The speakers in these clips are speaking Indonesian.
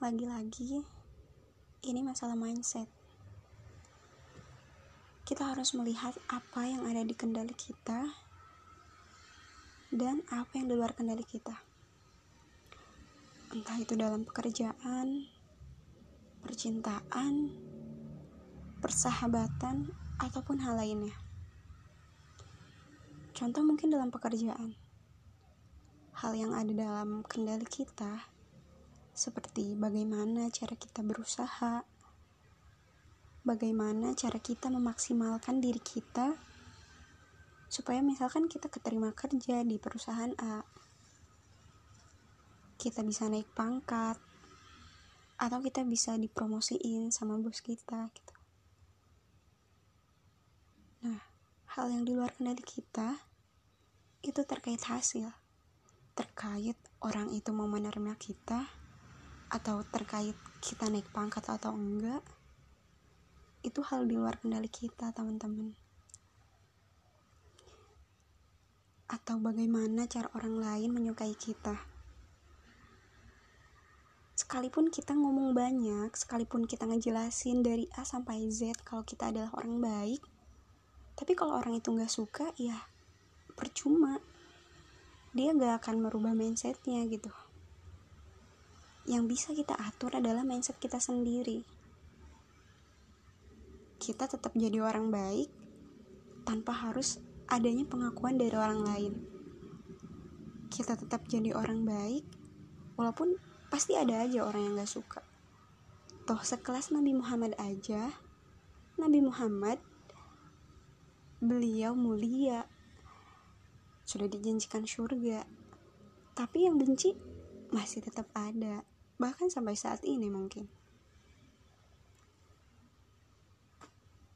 lagi-lagi ini masalah mindset. Kita harus melihat apa yang ada di kendali kita dan apa yang di luar kendali kita. Entah itu dalam pekerjaan, percintaan, persahabatan, ataupun hal lainnya. Contoh mungkin dalam pekerjaan. Hal yang ada dalam kendali kita seperti bagaimana cara kita berusaha, bagaimana cara kita memaksimalkan diri kita supaya misalkan kita keterima kerja di perusahaan A, kita bisa naik pangkat, atau kita bisa dipromosiin sama bos kita gitu. Nah, hal yang di luar kendali kita itu terkait hasil, terkait orang itu mau menerima kita atau terkait kita naik pangkat atau enggak itu hal di luar kendali kita teman-teman. Atau bagaimana cara orang lain menyukai kita. Sekalipun kita ngomong banyak sekalipun kita ngejelasin dari A sampai Z kalau kita adalah orang baik tapi kalau orang itu nggak suka ya percuma. Dia gak akan merubah mindsetnya gitu yang bisa kita atur adalah mindset kita sendiri. Kita tetap jadi orang baik tanpa harus adanya pengakuan dari orang lain. Kita tetap jadi orang baik walaupun pasti ada aja orang yang gak suka. Toh sekelas Nabi Muhammad aja, Nabi Muhammad beliau mulia, sudah dijanjikan surga, tapi yang benci masih tetap ada bahkan sampai saat ini mungkin.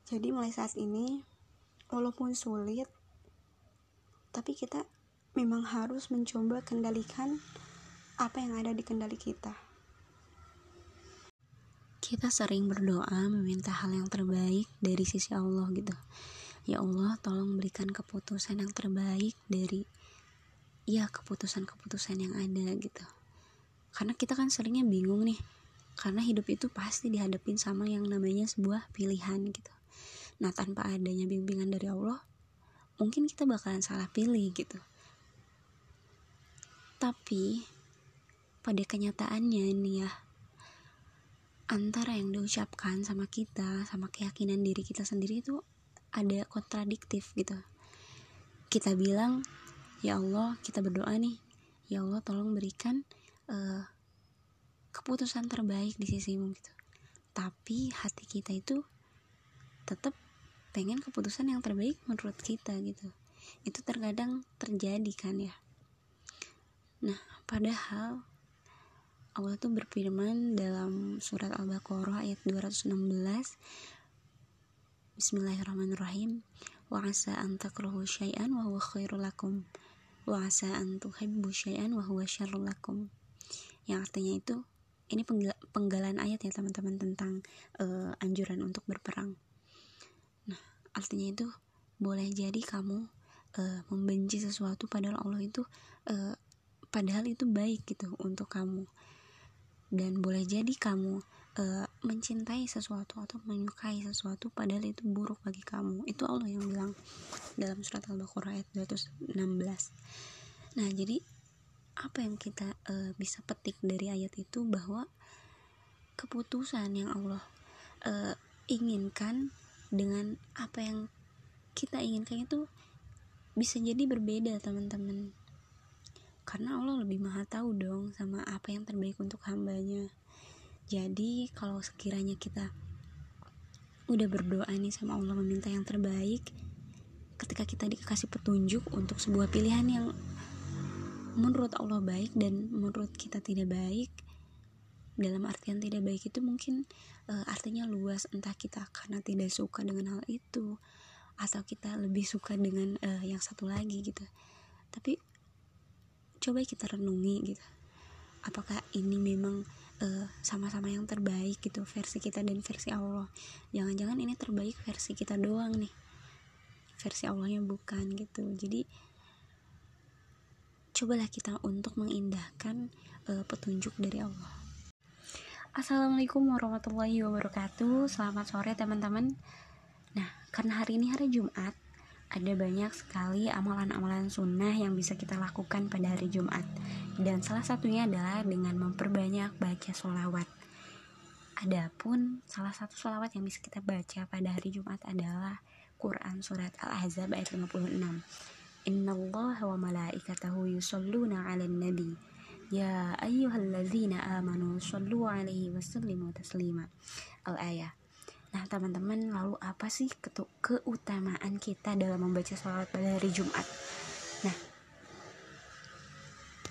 Jadi mulai saat ini walaupun sulit tapi kita memang harus mencoba kendalikan apa yang ada di kendali kita. Kita sering berdoa meminta hal yang terbaik dari sisi Allah gitu. Ya Allah tolong berikan keputusan yang terbaik dari ya keputusan-keputusan yang ada gitu karena kita kan seringnya bingung nih. Karena hidup itu pasti dihadapin sama yang namanya sebuah pilihan gitu. Nah tanpa adanya bimbingan dari Allah mungkin kita bakalan salah pilih gitu. Tapi pada kenyataannya ini ya antara yang diucapkan sama kita sama keyakinan diri kita sendiri itu ada kontradiktif gitu. Kita bilang ya Allah kita berdoa nih. Ya Allah tolong berikan uh, keputusan terbaik di sisimu gitu. Tapi hati kita itu tetap pengen keputusan yang terbaik menurut kita gitu. Itu terkadang terjadi kan ya. Nah padahal Allah tuh berfirman dalam surat Al-Baqarah ayat 216 Bismillahirrahmanirrahim. Wa asa an takrahu syai'an wa huwa khairul lakum. Wa asa an tuhibbu syai'an wa huwa syarrul lakum yang artinya itu ini penggalan ayat ya teman-teman tentang uh, anjuran untuk berperang. Nah artinya itu boleh jadi kamu uh, membenci sesuatu padahal Allah itu uh, padahal itu baik gitu untuk kamu. Dan boleh jadi kamu uh, mencintai sesuatu atau menyukai sesuatu padahal itu buruk bagi kamu. Itu Allah yang bilang dalam surat Al-Baqarah ayat 216 nah jadi apa yang kita uh, bisa petik dari ayat itu bahwa keputusan yang Allah uh, inginkan dengan apa yang kita inginkan itu bisa jadi berbeda teman-teman. Karena Allah lebih maha tahu dong sama apa yang terbaik untuk hambanya. Jadi kalau sekiranya kita udah berdoa nih sama Allah meminta yang terbaik ketika kita dikasih petunjuk untuk sebuah pilihan yang menurut Allah baik dan menurut kita tidak baik dalam artian tidak baik itu mungkin uh, artinya luas entah kita karena tidak suka dengan hal itu atau kita lebih suka dengan uh, yang satu lagi gitu. Tapi coba kita renungi gitu. Apakah ini memang eh, sama-sama uh, yang terbaik gitu versi kita dan versi Allah? Jangan-jangan ini terbaik versi kita doang nih. Versi Allahnya bukan gitu. Jadi cobalah kita untuk mengindahkan uh, petunjuk dari Allah. Assalamualaikum warahmatullahi wabarakatuh. Selamat sore teman-teman. Nah karena hari ini hari Jumat Ada banyak sekali amalan-amalan sunnah yang bisa kita lakukan pada hari Jumat. Dan salah satunya adalah dengan memperbanyak baca sholawat. Adapun salah satu sholawat yang bisa kita baca pada hari Jumat adalah Quran Surat Al-Ahzab ayat 56 Inna Allah wa malaikatahu yusalluna ala nabi Ya ayyuhalladzina amanu sallu alaihi wasallimu taslima Al-ayah. Nah teman-teman lalu apa sih keutamaan kita dalam membaca sholawat pada hari Jumat? Nah